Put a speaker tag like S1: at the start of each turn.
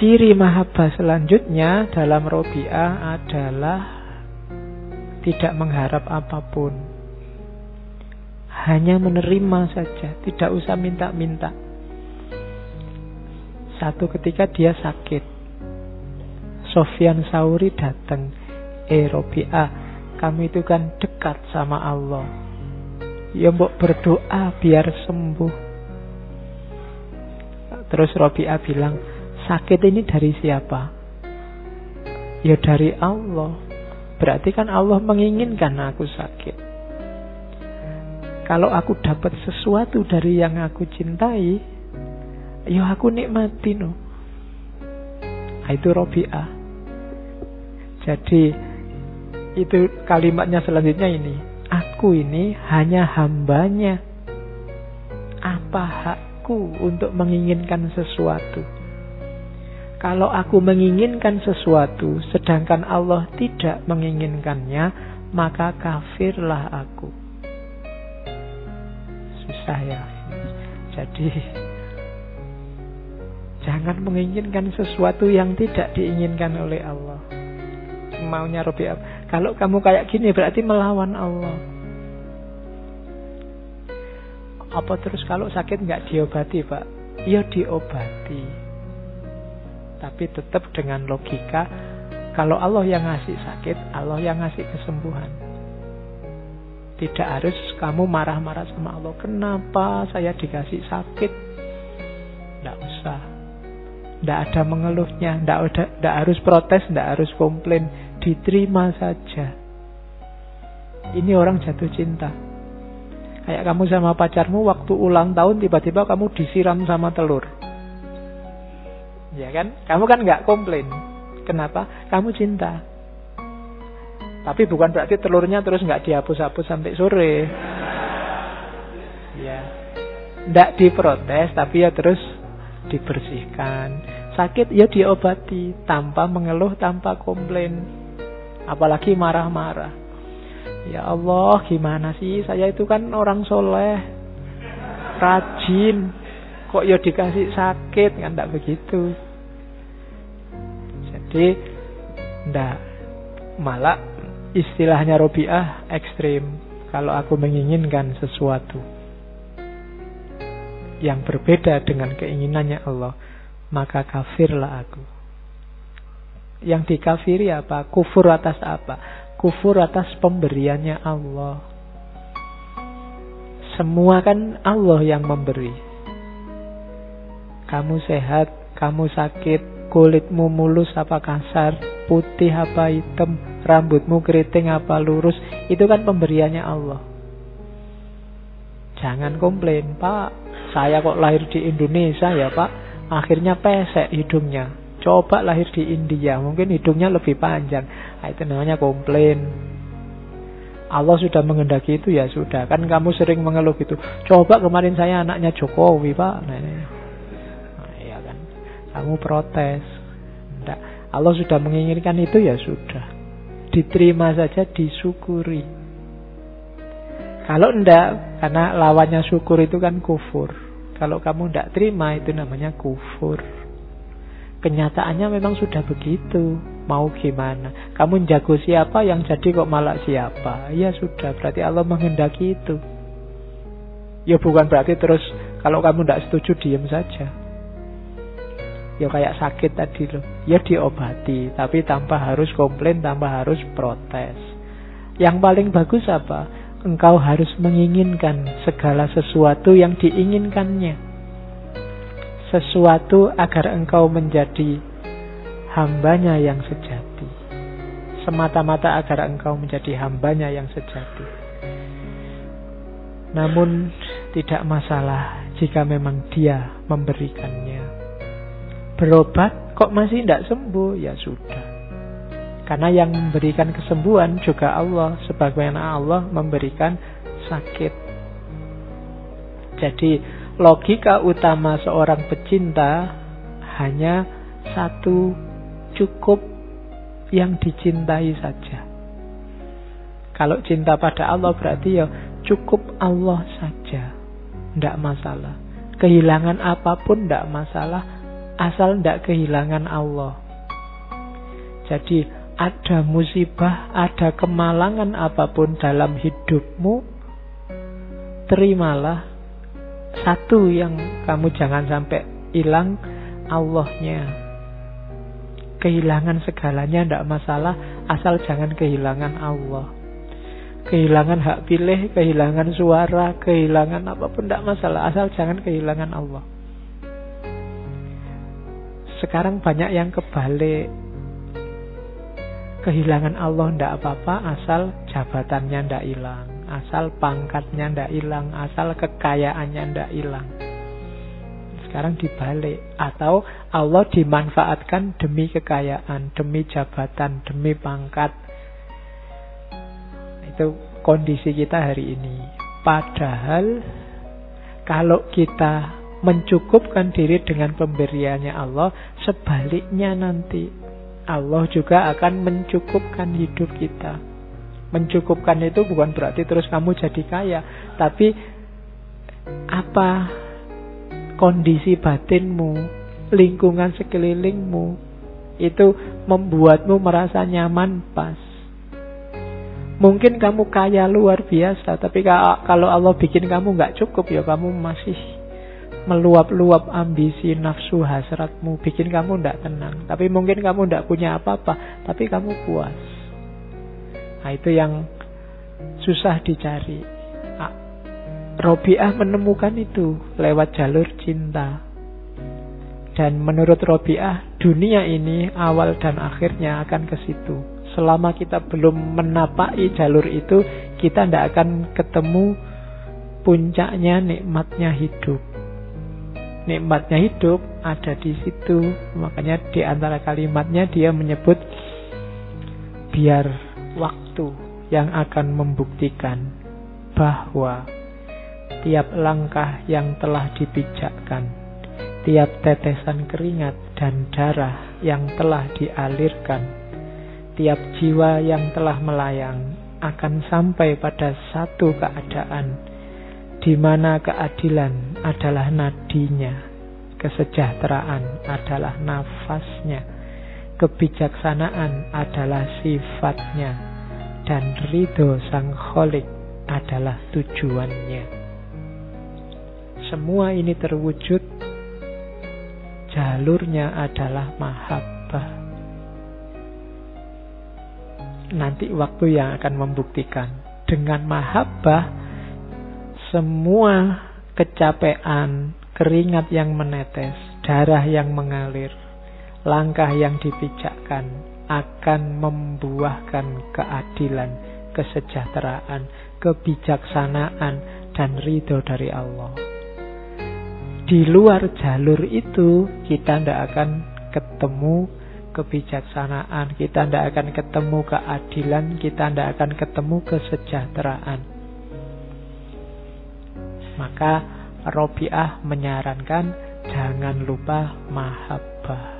S1: Ciri mahabbah selanjutnya dalam Robi'ah adalah tidak mengharap apa pun. Hanya menerima saja, tidak usah minta-minta. Satu ketika dia sakit. Sofyan Sauri datang. Eh Robi'ah, kamu itu kan dekat sama Allah. Ya mbok berdoa biar sembuh. Terus Robi'ah bilang, sakit ini dari siapa? Ya dari Allah. Berarti kan Allah menginginkan aku sakit. Kalau aku dapat sesuatu dari yang aku cintai, ya aku nikmati no. Nah, itu Robi'ah. Jadi itu kalimatnya selanjutnya ini. Aku ini hanya hambanya. Apa hakku untuk menginginkan sesuatu? Kalau aku menginginkan sesuatu, sedangkan Allah tidak menginginkannya, maka kafirlah aku. Susah ya. Jadi, jangan menginginkan sesuatu yang tidak diinginkan oleh Allah. Maunya Robi Kalau kamu kayak gini berarti melawan Allah. Apa terus kalau sakit nggak diobati, Pak? Ya diobati tapi tetap dengan logika kalau Allah yang ngasih sakit, Allah yang ngasih kesembuhan. Tidak harus kamu marah-marah sama Allah. Kenapa saya dikasih sakit? Tidak usah. Tidak ada mengeluhnya. Tidak, ada, tidak harus protes, tidak harus komplain. Diterima saja. Ini orang jatuh cinta. Kayak kamu sama pacarmu waktu ulang tahun tiba-tiba kamu disiram sama telur. Ya kan? Kamu kan nggak komplain. Kenapa? Kamu cinta. Tapi bukan berarti telurnya terus nggak dihapus-hapus sampai sore. Ya. Nggak diprotes, tapi ya terus dibersihkan. Sakit ya diobati tanpa mengeluh, tanpa komplain. Apalagi marah-marah. Ya Allah, gimana sih? Saya itu kan orang soleh, rajin, kok ya dikasih sakit kan tidak begitu. Jadi ndak malah istilahnya Robiah ekstrim. Kalau aku menginginkan sesuatu yang berbeda dengan keinginannya Allah maka kafirlah aku. Yang dikafiri apa? Kufur atas apa? Kufur atas pemberiannya Allah. Semua kan Allah yang memberi kamu sehat, kamu sakit, kulitmu mulus apa kasar, putih apa hitam, rambutmu keriting apa lurus, itu kan pemberiannya Allah. Jangan komplain, Pak. Saya kok lahir di Indonesia ya, Pak. Akhirnya pesek hidungnya. Coba lahir di India, mungkin hidungnya lebih panjang. Nah, itu namanya komplain. Allah sudah mengendaki itu ya sudah. Kan kamu sering mengeluh gitu. Coba kemarin saya anaknya Jokowi, Pak. Nah, kamu protes. Tidak. Allah sudah menginginkan itu ya sudah. Diterima saja, disyukuri. Kalau ndak, karena lawannya syukur itu kan kufur. Kalau kamu ndak terima itu namanya kufur. Kenyataannya memang sudah begitu. Mau gimana? Kamu jago siapa yang jadi kok malah siapa? Ya sudah, berarti Allah menghendaki itu. Ya bukan berarti terus kalau kamu tidak setuju diam saja. Ya kayak sakit tadi loh. Ya diobati, tapi tanpa harus komplain, tanpa harus protes. Yang paling bagus apa? Engkau harus menginginkan segala sesuatu yang diinginkannya. Sesuatu agar engkau menjadi hambanya yang sejati. Semata-mata agar engkau menjadi hambanya yang sejati. Namun tidak masalah jika memang dia memberikannya berobat kok masih tidak sembuh? Ya sudah. Karena yang memberikan kesembuhan juga Allah sebagaimana Allah memberikan sakit. Jadi logika utama seorang pecinta hanya satu cukup yang dicintai saja. Kalau cinta pada Allah berarti ya cukup Allah saja. Tidak masalah. Kehilangan apa pun tidak masalah asal tidak kehilangan Allah. Jadi ada musibah, ada kemalangan apa pun dalam hidupmu, terimalah satu yang kamu jangan sampai hilang Allahnya. Kehilangan segalanya tidak masalah, asal jangan kehilangan Allah. Kehilangan hak pilih, kehilangan suara, kehilangan apa pun tidak masalah, asal jangan kehilangan Allah. Sekarang banyak yang kebalik, kehilangan Allah ndak apa-apa asal jabatannya ndak hilang, asal pangkatnya ndak hilang, asal kekayaannya ndak hilang. Sekarang dibalik atau Allah dimanfaatkan demi kekayaan, demi jabatan, demi pangkat. Itu kondisi kita hari ini. Padahal kalau kita mencukupkan diri dengan pemberiannya Allah, sebaliknya nanti Allah juga akan mencukupkan hidup kita. Mencukupkan itu bukan berarti terus kamu jadi kaya, tapi apa kondisi batinmu, lingkungan sekelilingmu itu membuatmu merasa nyaman pas. Mungkin kamu kaya luar biasa, tapi kalau Allah bikin kamu nggak cukup ya kamu masih meluap-luap ambisi nafsu hasratmu. Bikin kamu tidak tenang. Tapi mungkin kamu tidak punya apa-apa tapi kamu puas. Nah itu yang susah dicari. Robiah menemukan itu lewat jalur cinta. Dan menurut Robiah dunia ini awal dan akhirnya akan ke situ. Selama kita belum menapaki jalur itu kita tidak akan ketemu puncaknya nikmatnya hidup nikmatnya hidup ada di situ. Makanya di antara kalimatnya dia menyebut biar waktu yang akan membuktikan bahwa tiap langkah yang telah dipijakkan, tiap tetesan keringat dan darah yang telah dialirkan, tiap jiwa yang telah melayang akan sampai pada satu keadaan di mana keadilan adalah nadinya, kesejahteraan adalah nafasnya, kebijaksanaan adalah sifatnya, dan ridho sang kholik adalah tujuannya. Semua ini terwujud, jalurnya adalah mahabbah. Nanti waktu yang akan membuktikan dengan mahabbah semua kecapean, keringat yang menetes, darah yang mengalir, langkah yang dipijakkan akan membuahkan keadilan, kesejahteraan, kebijaksanaan, dan ridho dari Allah. Di luar jalur itu, kita tidak akan ketemu kebijaksanaan, kita tidak akan ketemu keadilan, kita tidak akan ketemu kesejahteraan. Maka Robiah menyarankan jangan lupa mahabbah.